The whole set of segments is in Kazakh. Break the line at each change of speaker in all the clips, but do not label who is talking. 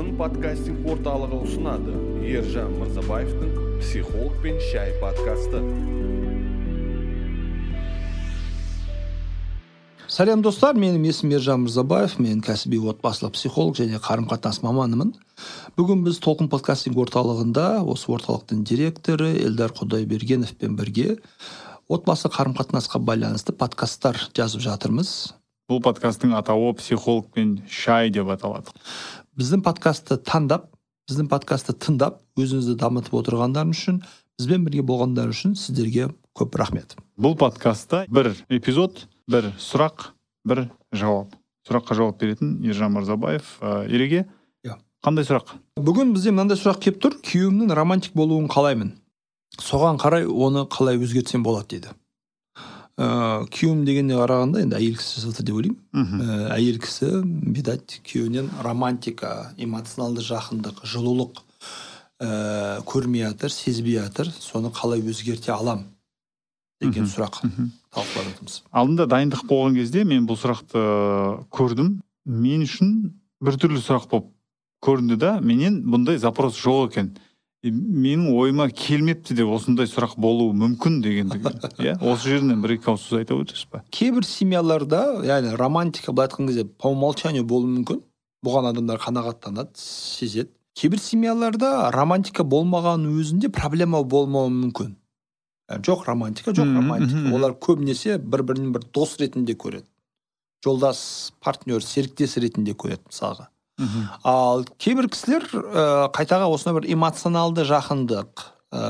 толқын подкастинг орталығы ұсынады. Ержан мырзабаевтың психолог пен шай подкасты.
Сәлем достар. Менің есімім ержан мырзабаев. Мен кәсіби отбасылық психолог және қарым қатынас маманымын. Бүгін біз толқын подкастинг орталығында осы орталықтың директоры эльдар құдайбергеновпен бірге отбасы қарым қатынасқа байланысты подкасттар жазып жатырмыз.
Бұл подкасттың атауы психолог пен шай деп аталады.
Біздің подкастты таңдап біздің подкастты тыңдап өзіңізді дамытып отырғандарыңыз үшін бізбен бірге болғандар үшін сіздерге көп рахмет.
Бұл подкастта бір эпизод бір сұрақ бір жауап. Сұраққа жауап беретін ержан мырзабаев ә, ереге
иә.
Қандай сұрақ?
Бүгін бізде мынандай сұрақ келіп тұр. Күйеуімнің романтик болуын қалаймын. Соған қарай оны қалай өзгертсем болады дейді ыыы күйеуім дегенге қарағанда енді әйел кісі жатыр деп ойлаймын
мхм
Ә, әйел кісі видать күйеуінен романтика эмоционалды жақындық жылулық ә, көрмей жатыр сезбей жатыр соны қалай өзгерте алам деген сұрақ талқылап жатырмыз
алдында дайындық болған кезде мен бұл сұрақты көрдім. Мен үшін біртүрлі сұрақ болып көрінді да менен бұндай запрос жоқ екен. Менің ойыма келмепті деп осындай сұрақ болуы мүмкін дегендігі иә осы жерінен бір екі ауыз сөз айта өтесіз ба
кейбір семьяларда яғни романтика былай айтқан кезде по умолчанию болуы мүмкін. Бұған адамдар қанағаттанады сезеді. Кейбір семьяларда романтика болмағанның өзінде проблема болмауы мүмкін. Жоқ романтика жоқ романтика. олар көбінесе бір бірін бір дос ретінде көреді. Жолдас партнер серіктес ретінде көреді мысалға. Ал кейбір кісілер ә, қайтаға осындай бір эмоционалды жақындық ә,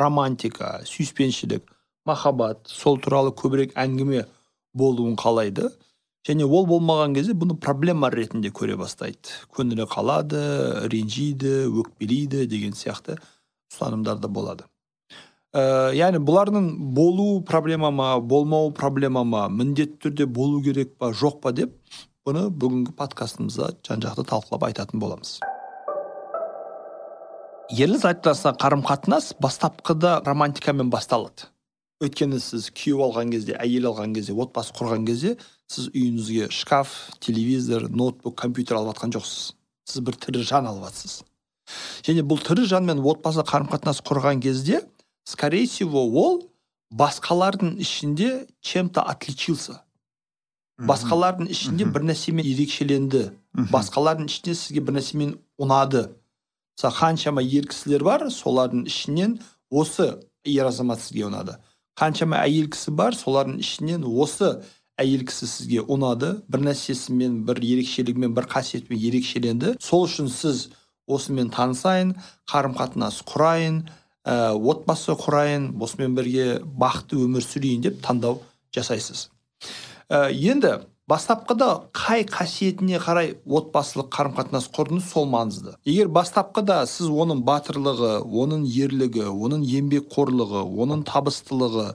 романтика сүйіспеншілік махаббат сол туралы көбірек әңгіме болуын қалайды. Және ол болмаған кезде бұны проблема ретінде көре бастайды. Көңілі қалады ренжиді өкпелейді деген сияқты ұстанымдар да болады. Ә, яғни бұлардың болу проблема ма болмау проблема ма міндетті түрде болу керек па жоқ па деп бұны бүгінгі подкастымызда жан жақты талқылап айтатын боламыз ерлі зайыпты қарым қатынас бастапқыда романтикамен басталады өйткені сіз күйеу алған кезде әйел алған кезде отбасы құрған кезде сіз үйіңізге шкаф телевизор ноутбук компьютер алып жатқан жоқсыз сіз бір тірі жан алып жатсыз және бұл тірі жанмен отбасы қарым қатынас құрған кезде скорее всего ол басқалардың ішінде чем то отличился басқалардың ішінде бір нәрсемен ерекшеленді. Басқалардың ішінде сізге бір нәрсемен ұнады. Мысалы қаншама ер кісілер бар солардың ішінен осы ер азамат сізге ұнады. Қаншама әйел кісі бар солардың ішінен осы әйел кісі сізге ұнады. Бір нәрсесімен бір ерекшелігімен бір қасиетімен ерекшеленді. Сол үшін сіз осымен танысайын қарым қатынас құрайын ә, отбасы құрайын осымен бірге бақытты өмір сүрейін деп таңдау жасайсыз. Ә, енді бастапқыда қай қасиетіне қарай отбасылық қарым қатынас құрдыңыз сол маңызды. Егер бастапқыда сіз оның батырлығы оның ерлігі оның еңбекқорлығы оның табыстылығы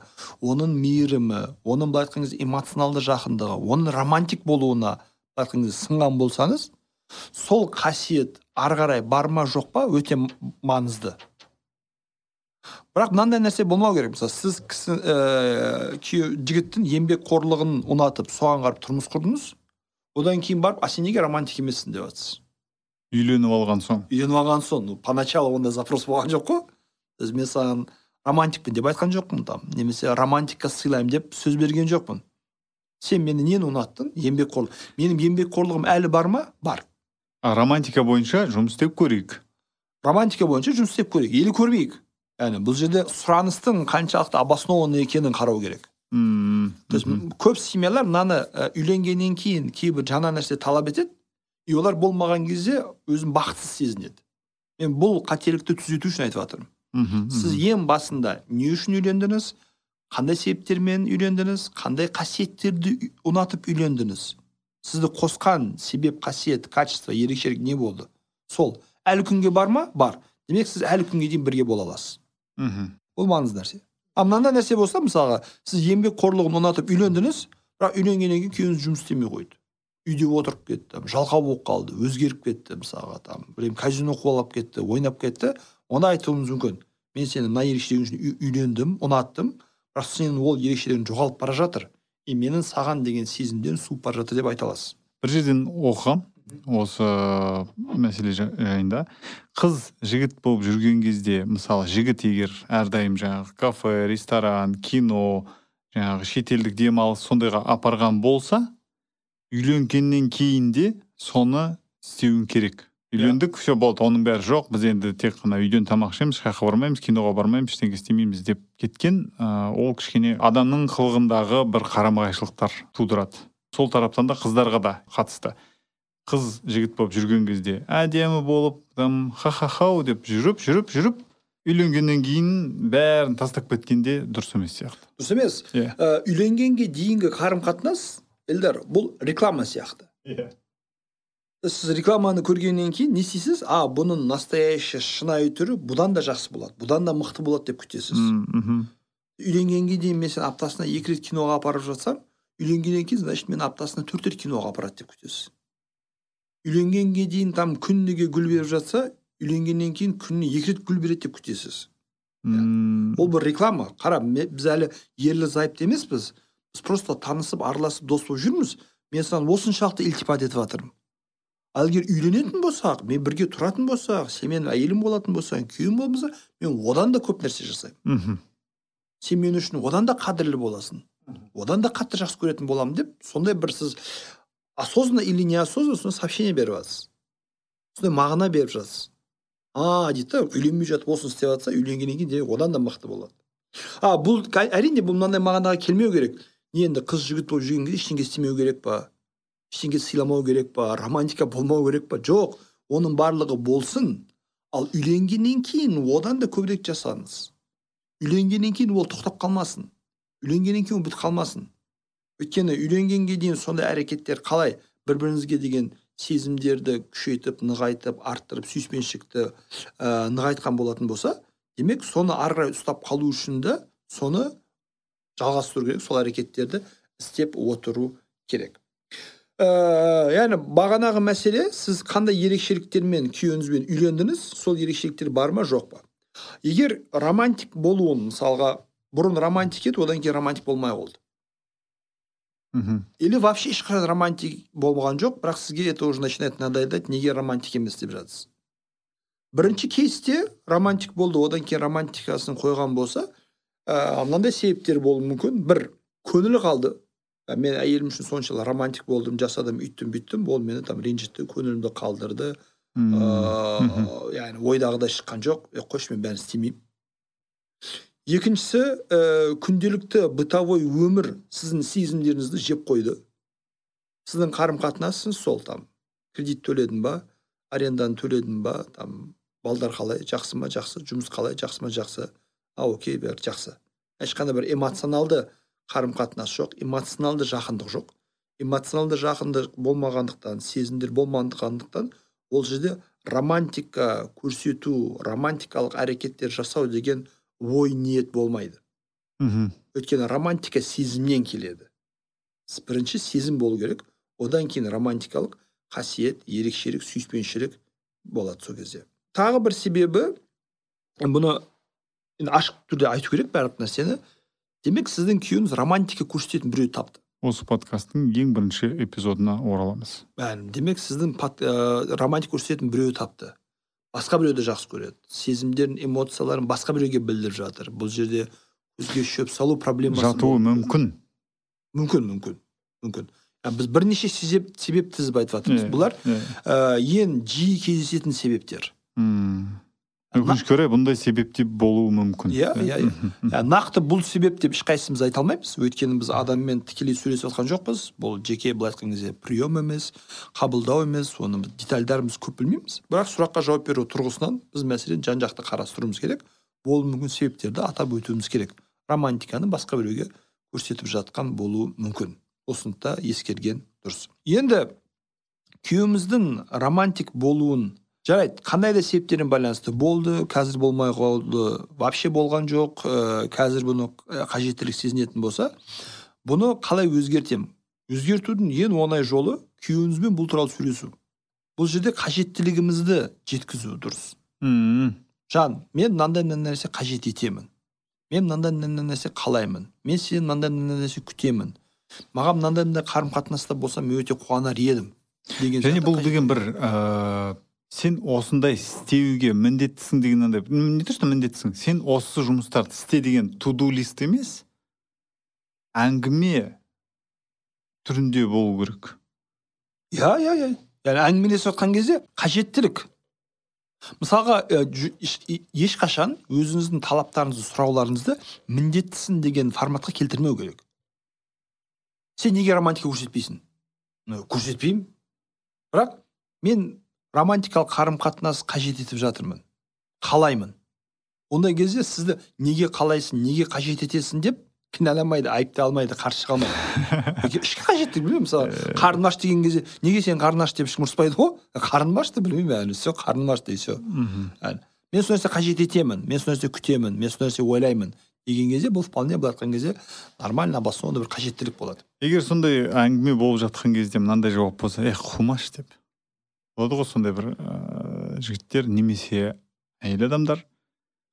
оның мейірімі оның былай айтқан кезде эмоционалды жақындығы оның романтик болуына былай айтқан кезде сынған болсаңыз сол қасиет ары қарай бар ма жоқ па өте маңызды. Бірақ мынандай нәрсе болмау керек. Мысалы сіз кісі ә, күйеу жігіттің еңбекқорлығын ұнатып соған қарап тұрмыс құрдыңыз. Одан кейін барып а сен неге романтик емессің? деп жатсыз
үйленіп алған соң.
Үйленіп алған соң. Ну, поначалу ондай запрос болған жоқ қой. Мен саған романтикпін деп айтқан жоқпын там. Немесе романтика сыйлаймын деп сөз берген жоқпын. Сен мені нені ұнаттың? Еңбекқор менің еңбекқорлығым әлі бар ма? Бар.
А романтика бойынша жұмыс істеп көрейік.
Романтика бойынша жұмыс істеп көрейік. Или көрмейік. Яғни бұл жерде сұраныстың қаншалықты обоснованный екенін қарау керек.
Мм,
то есть көп семьялар мынаны ә, үйленгеннен кейін кейбір жаңа нәрсе талап етеді и олар болмаған кезде өзін бақытсыз сезінеді. Мен бұл қателікті түзету үшін айтып жатырмын.
Мхм,
сіз ең басында не үшін үйлендіңіз? Қандай себептермен үйлендіңіз? Қандай қасиеттерді ұнатып үйлендіңіз? Сізді қосқан себеп қасиет качество ерекшелік не болды? Сол. Әлі күнге бар ма? Бар. Демек сіз әлі күнге дейін бірге бола аласыз.
Мхм.
бұл маңызды нәрсе. Ал мынандай нәрсе болса мысалға сіз еңбекқорлығын ұнатып үйлендіңіз бірақ үйленгеннен кейін күйеуіңіз жұмыс істемей қойды. Үйде отырып кетті жалқау болып қалды өзгеріп кетті мысалға там білмеймін казино қуалап кетті ойнап кетті. Онда айтуымыз мүмкін. Мен сені мына ерекшелігің үшін үй- үйлендім ұнаттым бірақ сенің ол ерекшелігің жоғалып бара жатыр. И менің саған деген сезімдерім суып бара жатыр деп айта аласыз.
Бір жерден оқығам осы мәселе жа- жайында. Қыз жігіт болып жүрген кезде мысалы жігіт егер әрдайым жаңағы кафе ресторан кино жаңағы шетелдік демалыс сондайға апарған болса үйленгеннен кейін де соны істеуің керек. Үйлендік все болды оның бәрі жоқ біз енді тек қана үйден тамақ ішеміз жаққа бармаймыз киноға бармаймыз ештеңе істемейміз деп кеткен ә, ол кішкене адамның қылығындағы бір қарама қайшылықтар тудырады. Сол тараптан да қыздарға да қатысты. Қыз жігіт болып жүрген кезде әдемі болып там ха ха хау деп жүріп жүріп жүріп үйленгеннен кейін бәрін тастап кеткенде дұрыс емес сияқты.
Дұрыс емес?
Иә.
Ә, үйленгенге дейінгі қарым қатынас элдар бұл реклама сияқты. Сіз рекламаны көргеннен кейін не істейсіз? А бұның настоящий шынайы түрі бұдан да жақсы болады бұдан да мықты болады деп күтесіз.
Мхм.
Үйленгенге дейін мен сені аптасына екі рет киноға апарып жатсам үйленгеннен кейін значит мені аптасына төрт рет киноға апарады деп күтесіз. Үйленгенге дейін там күніге гүл беріп жатса үйленгеннен кейін күніне екі рет гүл береді деп күтесіз
М,
ол бір реклама қара біз әлі ерлі зайыпты емеспіз біз просто танысып араласып дос болып жүрміз мен саған осыншалықты ілтипат етіп жатырмын ал егер үйленетін болсақ мен бірге тұратын болсақ сен менің әйелім болатын болсаң күйеуім болмаса мен одан да көп нәрсе жасаймын
мхм
сен мен үшін одан да қадірлі боласың одан да қатты жақсы көретін боламын деп сондай бір сіз осознанно или неосознанно сондай сообщение беріп жатсыз сондай мағына беріп жатсыз а дейді да үйленбей жатып осыны істеп жатса үйленгеннен кейін демек одан да мықты болады а бұл әрине бұл мынандай мағынаға келмеу керек. Енді қыз жігіт болып жүрген кезде ештеңе істемеу керек па? Ештеңе сыйламау керек па? Романтика болмау керек па? Жоқ оның барлығы болсын. Ал үйленгеннен кейін одан да көбірек жасаңыз. Үйленгеннен кейін ол тоқтап қалмасын. Үйленгеннен кейін ол бітіп қалмасын. Өйткені үйленгенге дейін сондай әрекеттер қалай? Бір біріңізге деген сезімдерді күшейтіп нығайтып арттырып сүйіспеншілікті ә, нығайтқан болатын болса демек соны ары қарай ұстап қалу үшін де соны жалғастыру керек сол әрекеттерді істеп отыру керек. Ә, яғни бағанағы мәселе сіз қандай ерекшеліктермен күйеуіңізбен үйлендіңіз? Сол ерекшеліктер бар ма жоқ па? Егер романтик болуын мысалға бұрын романтик еді одан кейін романтик болмай қалды.
Мхм
или вообще ешқашан романтик болған жоқ бірақ сізге это уже начинает надоедать неге романтик емес деп жатсыз бірінші кейсте романтик болды одан кейін романтикасын қойған болса ә, мынандай себептер болуы мүмкін. Бір көңілі қалды. Ә, мен әйелім үшін соншалық романтик болдым жасадым үйттім бүйттім ол мені там ренжітті көңілімді қалдырды. Ыыы яғни ойдағыдай шыққан жоқ. Е қойшы мен бәрін істемеймін. Екіншісі ә, күнделікті бытовой өмір сіздің сезімдеріңізді жеп қойды. Сіздің қарым қатынасыңыз сол там кредит төледің ба аренданы төледің ба там балдар қалай жақсы ма жақсы жұмыс қалай жақсы ма жақсы. А окей бәрі жақсы. Ешқандай бір эмоционалды қарым қатынас жоқ эмоционалды жақындық жоқ. Эмоционалды жақындық болмағандықтан сезімдер болмағандықтан ол жерде романтика көрсету романтикалық әрекеттер жасау деген ой ниет болмайды.
Мхм.
Өйткені романтика сезімнен келеді. Бірінші сезім болу керек. Одан кейін романтикалық қасиет ерекшелік сүйіспеншілік болады сол кезде. Тағы бір себебі бұны енді ашық түрде айту керек барлық нәрсені. Демек сіздің күйеуіңіз романтика көрсететін біреуді тапты.
Осы подкасттың ең бірінші эпизодына ораламыз.
Бәрін демек сіздің пат- ә, романтика көрсететін біреуді тапты. Басқа біреуді жақсы көреді. Сезімдерін эмоцияларын басқа біреуге білдіріп жатыр. Бұл жерде көзге шөп салу проблемасы
жатуы мүмкін.
Мүмкін мүмкін мүмкін. Біз бірнеше себеп, себеп тізіп айтып жатырмыз бұлар.
иә.
ә, ең жиі кездесетін себептер.
Өкінішке орай бұндай себепте болуы мүмкін.
Иә, иә, иә. Нақты бұл себеп деп ешқайсымыз айта алмаймыз. Өйткені біз адаммен тікелей сөйлесіп жатқан жоқпыз. Бұл жеке былай айтқан кезде прием емес қабылдау емес оны біз көп білмейміз. Бірақ сұраққа жауап беру тұрғысынан біз мәселені жан жақты қарастыруымыз керек. Болуы мүмкін себептерді атап өтуіміз керек. Романтиканы басқа біреуге көрсетіп жатқан болуы мүмкін. Осыны да ескерген дұрыс. Енді күйеуіміздің романтик болуын жарайды қандай да себептермен байланысты болды қазір болмай қалды вообще болған жоқ ә, қазір бұны ә, қажеттілік сезінетін болса бұны қалай өзгертемін? Өзгертудің ең оңай жолы күйеуіңізбен бұл туралы сөйлесу. Бұл жерде қажеттілігімізді жеткізу дұрыс.
М.
жан мен мынандай мынандай нәрсе қажет етемін. Мен мынандай мынандай нәрсе қалаймын. Мен сенен мынандай мынандай нәрсе күтемін. Маған мынандай мындай қарым қатынаста болсам мен өте қуанар едім деген
және бұл деген бір ыыы сен осындай істеуге міндеттісің деген андай не то что міндеттісің сен осы жұмыстарды істе деген туду лист емес әңгіме түрінде болу керек.
Иә иә иә яғни әңгімелесіп жатқан кезде қажеттілік. Мысалға еш- ешқашан өзіңіздің талаптарыңызды сұрауларыңызды міндеттісің деген форматқа келтірмеу керек. Сен неге романтика көрсетпейсің? «Ну, көрсетпеймін. Бірақ мен романтикалық қарым қатынас қажет етіп жатырмын. Қалаймын. Ондай кезде сізді неге қалайсың неге қажет етесің деп кінәламайды айыптай алмайды қарсы шыға алмайды. Ішкі қажеттілік білмеймін мысалы қарным аш деген кезде неге сен қарның аш деп ешкім ұрыспайды ғой? Қарным ашты білмеймін әлі все қарным ашты и все. Мен сол нәрсе қажет етемін мен сол нәрсе күтемін мен сол нәрсе ойлаймын деген кезде бұл вполне былай айтқан кезде нормально обоснованный бір қажеттілік болады.
Егер сондай әңгіме болып жатқан кезде мынандай жауап болса эх қумаш деп. Болады ғой сондай бір ыыы жігіттер немесе әйел адамдар.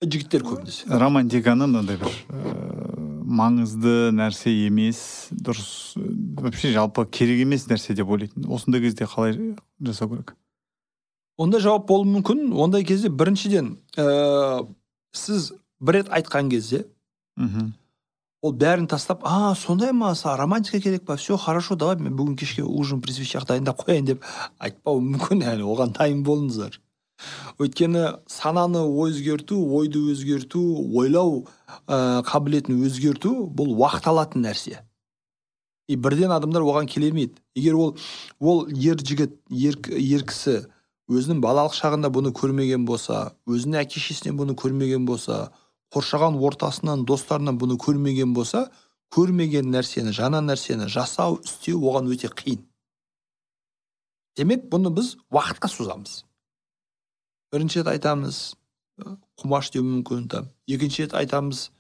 Жігіттер көбінесе.
Романтиканы мынандай бір ыыы маңызды нәрсе емес дұрыс вообще жалпы керек емес нәрсе деп ойлайтын. Осындай кезде қалай жасау керек?
Ондай жауап болуы мүмкін. Ондай кезде біріншіден ә, сіз бір рет айтқан кезде
мхм.
Ол бәрін тастап а сондай ма романтика керек па все хорошо давай мен бүгін кешке ужин при свечах дайындап қояйын деп айтпауы мүмкін әлі оған дайын болыңыздар. Өйткені сананы өзгерту ойды өзгерту ойлау ә, қабілетін өзгерту бұл уақыт алатын нәрсе. И бірден адамдар оған келе бермейді егер ол ол ер жігіт ер, ер кісі өзінің балалық шағында бұны көрмеген болса өзінің әке шешесінен бұны көрмеген болса қоршаған ортасынан достарынан бұны көрмеген болса көрмеген нәрсені жаңа нәрсені жасау істеу оған өте қиын. Демек бұны біз уақытқа созамыз. Бірінші рет айтамыз ы, құмаш деуі мүмкін там екінші рет айтамыз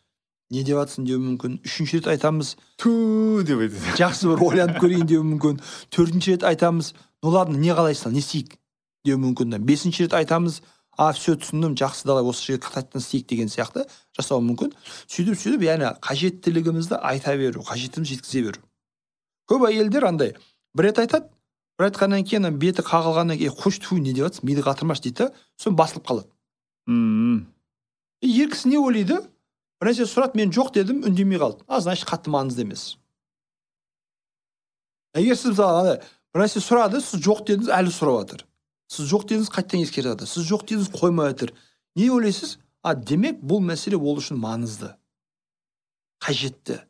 не деп жатсың деуі мүмкін үшінші рет айтамыз
ту деп айтады.
жақсы бір ойланып көрейін деуі мүмкін. Төртінші рет айтамыз ну ладно не қалайсың не істейік деуі мүмкін да. Бесінші рет айтамыз а все түсіндім жақсы давай осы жерге қайтадан істейік деген сияқты жасауы мүмкін. Сөйтіп сөйтіп яғни қажеттілігімізді айта беру қажеттімізді жеткізе беру. Көп әйелдер андай бір рет айтады бір айтқаннан кейін ана беті қағылғаннан кейін қойшы тфу не деп жатсың миды қатырмашы дейді да сосын басылып қалады.
Мм.
Ер кісі не ойлайды? Бір нәрсе сұрады мен жоқ дедім үндемей қалды а значит қатты маңызды емес. Егер сіз мысалы бір нәрсе сұрады сіз жоқ дедіңіз әлі сұрап жатыр сіз жоқ дедіңіз қайтадан ескертіп жатыр сіз жоқ дедіңіз қоймай жатыр не ойлайсыз? А демек бұл мәселе ол үшін маңызды. Қажетті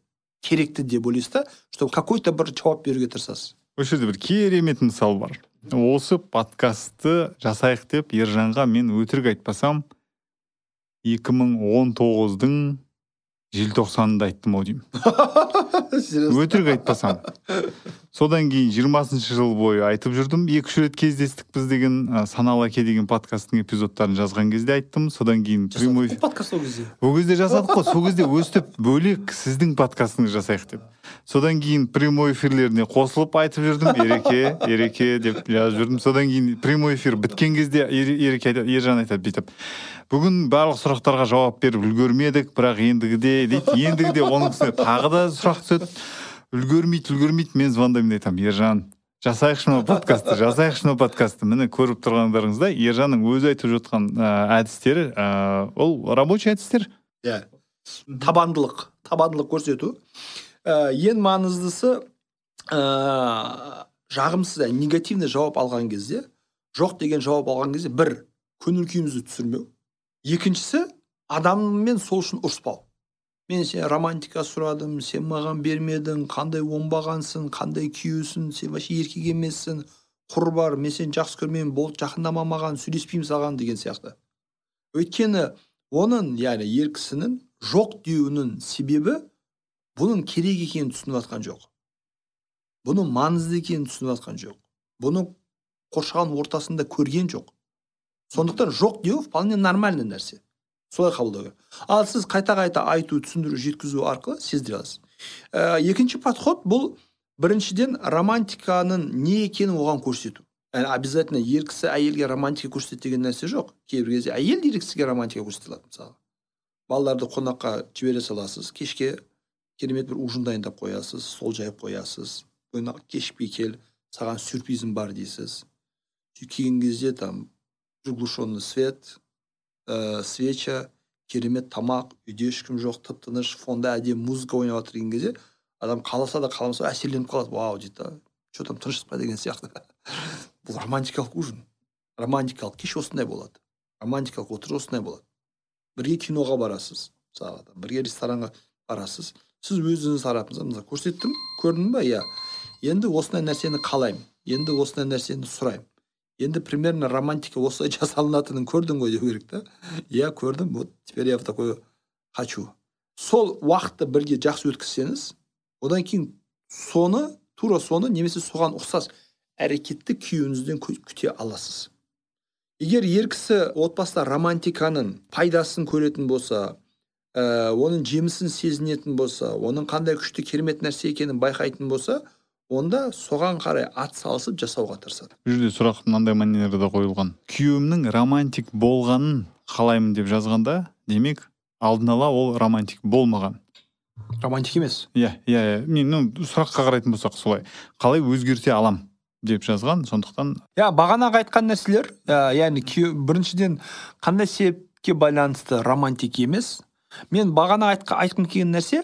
керекті деп ойлайсыз да чтобы какой то бір жауап беруге тырысасыз.
Осы жерде бір керемет мысал бар. Осы подкастты жасайық деп ержанға мен өтірік айтпасам 2019-дың желтоқсанында айттым ау деймін. Өтірік айтпасам. Содан кейін жиырмасыншы жыл бойы айтып жүрдім. Екі үш рет кездестік біз деген ә, саналы әке деген подкасттың эпизодтарын жазған кезде айттым. Содан кейін прямой
подкаст ол кезде?
Ол кезде жасадық қой. Сол кезде өстіп бөлек сіздің подкастыңызды жасайық деп. Содан кейін прямой эфирлеріне қосылып айтып жүрдім. Ереке ереке деп жазып жүрдім. Содан кейін прямой эфир біткен кезде Ере- ереке айтады ержан айтады бүйтіп. Бүгін барлық сұрақтарға жауап беріп үлгермедік бірақ ендігіде дейді ендігіде оның үстіне тағы да сұрақ түседі. Үлгермейді үлгермейді мен звондаймын да айтамын. Ержан жасайықшы мына подкастты жасайықшы мына подкастты міне көріп тұрғандарыңыздай ержанның өзі айтып жатқан әдістері ә, ол рабочий әдістер.
Иә. Табандылық табандылық көрсету. Ә, ең маңыздысы ә, жағымсыз ә, негативный жауап алған кезде жоқ деген жауап алған кезде бір көңіл күйімізді түсірмеу. Екіншісі адаммен сол үшін ұрыспау мен сен романтика сұрадым сен маған бермедің қандай оңбағансың қандай күйеусің сен вообще еркек емессің құр бар мен сені жақсы көрмеймін болды жақындама маған сөйлеспеймін саған деген сияқты. Өйткені оның яғни ер кісінің жоқ деуінің себебі бұның керек екенін түсініп жатқан жоқ. Бұның маңызды екенін түсініп жатқан жоқ. Бұны қоршаған ортасында көрген жоқ. Сондықтан жоқ деу вполне нормальный нәрсе. Солай қабылдау керек. Ал сіз қайта қайта айту түсіндіру жеткізу арқылы сездіре аласыз. Ә, екінші подход бұл біріншіден романтиканың не екенін оған көрсету. Яғни обязательно ер кісі әйелге романтика көрсетеді деген нәрсе жоқ. Кейбір кезде әйел ер кісіге романтика көрсете алады мысалы. Балаларды қонаққа жібере саласыз кешке керемет бір ужин дайындап қоясыз стол жайып қоясыз кешікпей кел саған сюрпризім бар дейсіз. Сөйтіп келген кезде там приглушенный свет ә, свеча керемет тамақ үйде ешкім жоқ тып тыныш фонда әдемі музыка ойнап жатыр деген кезде адам қаласа да қаламаса әсерленіп қалады. Вау дейді да. Че там тыныштық па деген сияқты. Бұл романтикалық ужин. Романтикалық кеш осындай болады. Романтикалық отырыс осындай болады. Бірге киноға барасыз мысалға бірге ресторанға барасыз. Сіз өзіңіз тарапыңыздан мысалы көрсеттім көрдің ба иә. Енді осындай нәрсені қалаймын. Енді осындай нәрсені сұраймын. Енді примерно романтика осылай жасалынатынын көрдің ғой деу керек та. Иә көрдім. Вот теперь я в такое хочу. Сол уақытты бірге жақсы өткізсеңіз одан кейін соны тура соны немесе соған ұқсас әрекетті күйеуіңізден күте аласыз. Егер ер кісі отбасыда романтиканың пайдасын көретін болса ә, оның жемісін сезінетін болса оның қандай күшті керемет нәрсе екенін байқайтын болса онда соған қарай ат салысып жасауға тырысады.
Бұл жерде сұрақ мынандай манерада қойылған. Күйеуімнің романтик болғанын қалаймын деп жазғанда демек алдын ала ол романтик болмаған.
Романтик емес.
Иә иә иә. Мен ну сұраққа қарайтын болсақ солай. Қалай өзгерте алам деп жазған сондықтан
иә бағанағы айтқан нәрселер ә, яғни күйеу біріншіден қандай себепке байланысты романтик емес? Мен бағана айтқым келген нәрсе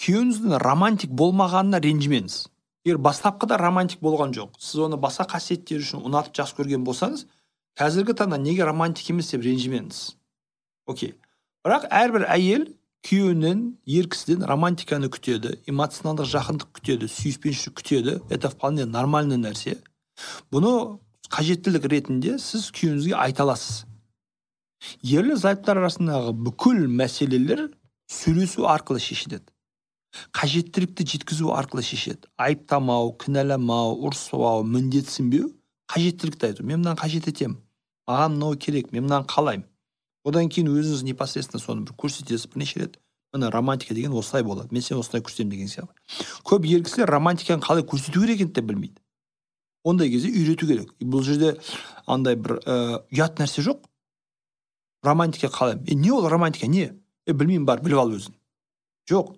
күйеуіңіздің романтик болмағанына ренжімеңіз. Егер бастапқыда романтик болған жоқ сіз оны басқа қасиеттері үшін ұнатып жақсы көрген болсаңыз қазіргі таңда неге романтик емес деп ренжімеңіз? Окей. Бірақ әрбір әйел күйеуінен ер кісіден романтиканы күтеді эмоционалдық жақындық күтеді сүйіспеншілік күтеді. Это вполне нормальный нәрсе. Бұны қажеттілік ретінде сіз күйеуіңізге айта аласыз. Ерлі зайыптылар арасындағы бүкіл мәселелер сөйлесу арқылы шешіледі. Қажеттілікті жеткізу арқылы шешеді. Айыптамау кінәламау ұрыспау міндетсінбеу қажеттілікті айту. Мен мынаны қажет етемін. Маған мынау керек мен мынаны қалаймын. Одан кейін өзіңіз непосредственно соны бір көрсетесіз бірнеше рет. Міне романтика деген осылай болады. Мен сені осылай көрсетемін деген сияқты. Көп ер кісілер романтиканы қалай көрсету керек екенін де білмейді. Ондай кезде үйрету керек. Бұл жерде андай бір ә, ұят нәрсе жоқ. Романтика қалай? Е не ол романтика? Не? Е білмеймін бар біліп ал өзің. Жоқ.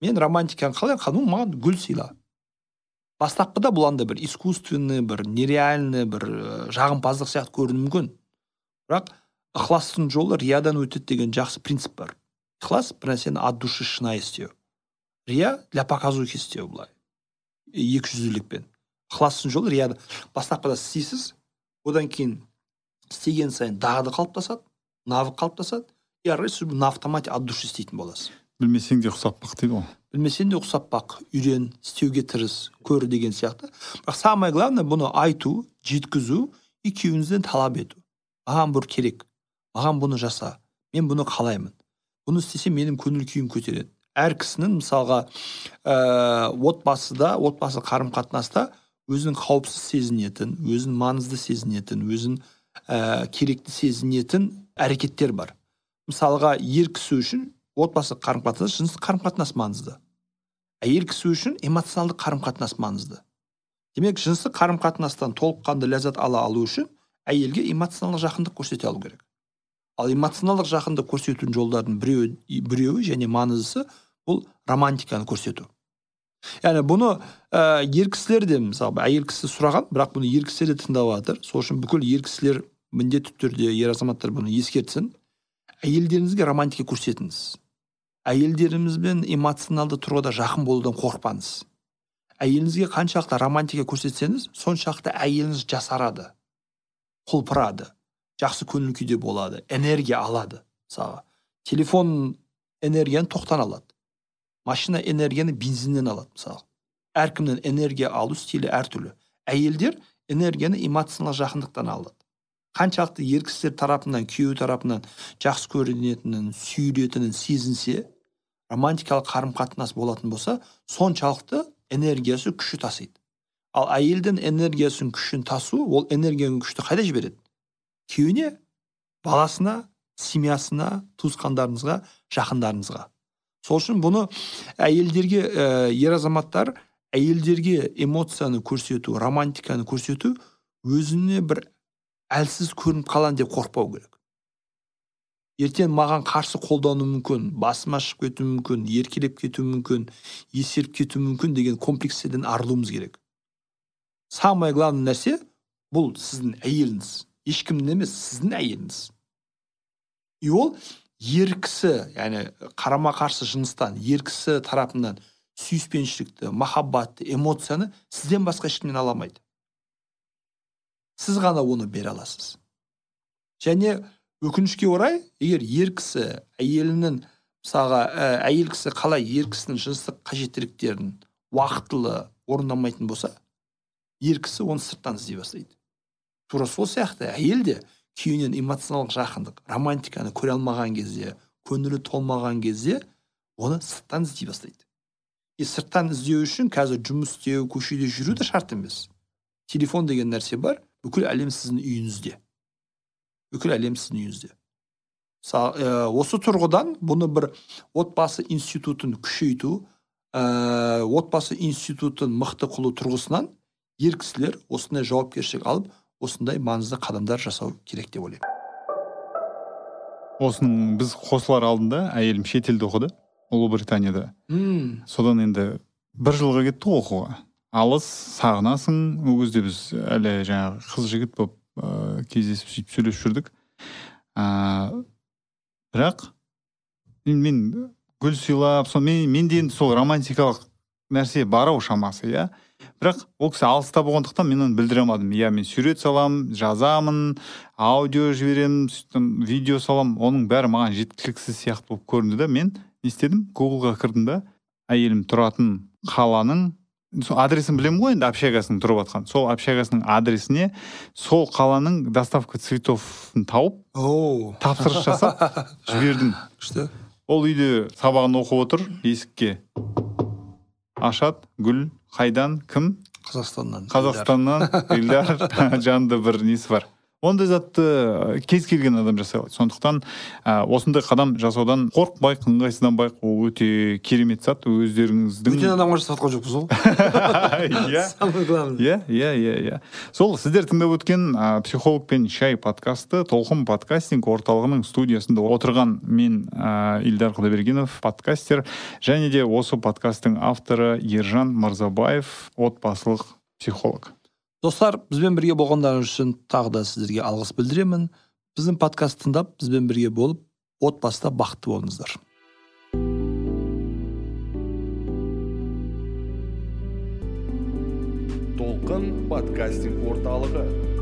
Мен романтиканы қалай ну маған гүл сыйла. Бастапқыда бұл андай бір искусственный бір нереальный бір жағымпаздық сияқты көрінуі мүмкін. Бірақ ықыластың жолы риядан өтеді деген жақсы принцип бар. Ықылас бір нәрсені от души шынайы істеу. Рия для показухи істеу былай. Екі жүзділікпен ықыластың жолы рияда. Бастапқыда істейсіз одан кейін істеген сайын дағды қалыптасады навык қалыптасады. И ары қарай сіз на автомате от души істейтін боласыз.
Білмесең де ұқсап бақ дейді ғой.
Білмесең де ұқсап бақ үйрен істеуге тырыс көр деген сияқты. Бірақ самое главное бұны айту жеткізу и күйеуіңізден талап ету. Маған бұл керек. Маған бұны жаса. Мен бұны қалаймын. Бұны істесем менің көңіл күйім көтереді. Әр кісінің мысалға ә, отбасыда отбасы қарым қатынаста өзін қауіпсіз сезінетін өзін маңызды сезінетін өзін ә, керекті сезінетін әрекеттер бар. Мысалға ер кісі үшін отбасы қарым қатынас жыныстық қарым қатынас маңызды. Әйел кісі үшін эмоционалдық қарым қатынас маңызды. Демек жыныстық қарым қатынастан толыққанды ләззат ала алу үшін әйелге эмоционалдық жақындық көрсете алу керек. Ал эмоционалдық жақындық көрсетудің жолдарының біреуі біреуі және маңыздысы бұл романтиканы көрсету. Яғни бұны ә, ер кісілер де мысалы әйел кісі сұраған бірақ бұны ер кісілер де тыңдап жатыр. Сол үшін бүкіл ер кісілер міндетті түрде ер азаматтар бұны ескертсін. Әйелдеріңізге романтика көрсетіңіз. Әйелдерімізбен эмоционалды тұрғыда жақын болудан қорықпаңыз. Әйеліңізге қаншалықты романтика көрсетсеңіз соншалықты әйеліңіз жасарады құлпырады жақсы көңіл күйде болады энергия алады мысалға. Телефон энергияны тоқтан алады машина энергияны бензиннен алады мысалы әркімнің энергия алу стилі әртүрлі. Әйелдер энергияны эмоционалдық жақындықтан алады. Қаншалықты ер тарапынан күйеуі тарапынан жақсы көрінетінін сүйілетінін сезінсе романтикалық қарым қатынас болатын болса соншалықты энергиясы күші тасиды. Ал әйелдің энергиясын күшін тасу ол энергияның күшті қайда жібереді? Күйеуіне баласына семьясына туысқандарыңызға жақындарыңызға. Сол үшін бұны әйелдерге ә, ер азаматтар әйелдерге эмоцияны көрсету романтиканы көрсету өзіне бір әлсіз көрініп қалайын деп қорықпау керек. Ертең маған қарсы қолдануы мүмкін басыма шығып кетуі мүмкін еркелеп кетуі мүмкін есеріп кетуі мүмкін деген комплекстерден арылуымыз керек. Самое главный нәрсе бұл сіздің әйеліңіз. Ешкімнің емес сіздің әйеліңіз. И ол ер кісі яғни қарама қарсы жыныстан ер кісі тарапынан сүйіспеншілікті махаббатты эмоцияны сізден басқа ешкімнен ала алмайды. Сіз ғана оны бере аласыз. Және өкінішке орай егер ер кісі әйелінің мысалға ә, әйел кісі қалай ер кісінің жыныстық қажеттіліктерін уақытылы орындамайтын болса ер кісі оны сырттан іздей бастайды. Тура сол сияқты. Әйел де күйеуінен эмоционалдық жақындық романтиканы көре алмаған кезде көңілі толмаған кезде оны сырттан іздей бастайды. И сырттан іздеу үшін қазір жұмыс істеу көшеде жүру де шарт емес. Телефон деген нәрсе бар. Бүкіл әлем сіздің үйіңізде. Бүкіл әлем сіздің үйіңізде осы тұрғыдан бұны бір отбасы институтын күшейту ә, отбасы институтын мықты қылу тұрғысынан ер кісілер осындай жауапкершілік алып осындай маңызды қадамдар жасау керек деп ойлаймын.
Осының біз қосылар алдында әйелім шетелде оқыды ұлыбританияда.
Мм.
Содан енді бір жылға кетті ғой оқуға. Алыс сағынасың ол кезде біз әлі жаңағы қыз жігіт болып ыыы кездесіп сөйтіп сөйлесіп жүрдік. Ыыы бірақ мен, мен гүл сыйлап сол мен менде енді сол романтикалық нәрсе бар ау шамасы иә. Бірақ ол кісі алыста болғандықтан мен оны білдіре алмадым. Иә мен сурет саламын жазамын аудио жіберемін сөйтіп видео саламын оның бәрі маған жеткіліксіз сияқты болып көрінді да мен не істедім? Гуглға кірдім да әйелім тұратын қаланың сол адресін білемін ғой енді общагасының тұрып жатқан. Сол общагасының адресіне сол қаланың доставка цветовын тауып
о
тапсырыс жасап жібердім.
Күшті.
Ол үйде сабағын оқып отыр есікке. Ашады гүл қайдан кім?
Қазақстаннан.
Қазақстаннан ильдар жанында бір несі бар. Ондай затты э, кез келген адам жасай алады сондықтан ә, осындай қадам жасаудан қорықпайық ыңғайсызданбайық ол өте керемет зат. Өздеріңіздің
бөтен адамға жасап жатқан жоқпыз ғой
иә.
Самое главное.
Иә иә иә иә. Сол сіздер тыңдап өткен ә, психолог пен шай подкасты толқын подкастинг орталығының студиясында отырған мен ә, ильдар құдайбергенов подкастер және де осы подкасттың авторы ержан мырзабаев отбасылық психолог.
Достар бізбен бірге болғандарыңыз үшін тағы да сіздерге алғыс білдіремін. Біздің подкаст тыңдап бізбен бірге болып отбасыда бақытты болыңыздар.
Толқын подкастинг орталығы.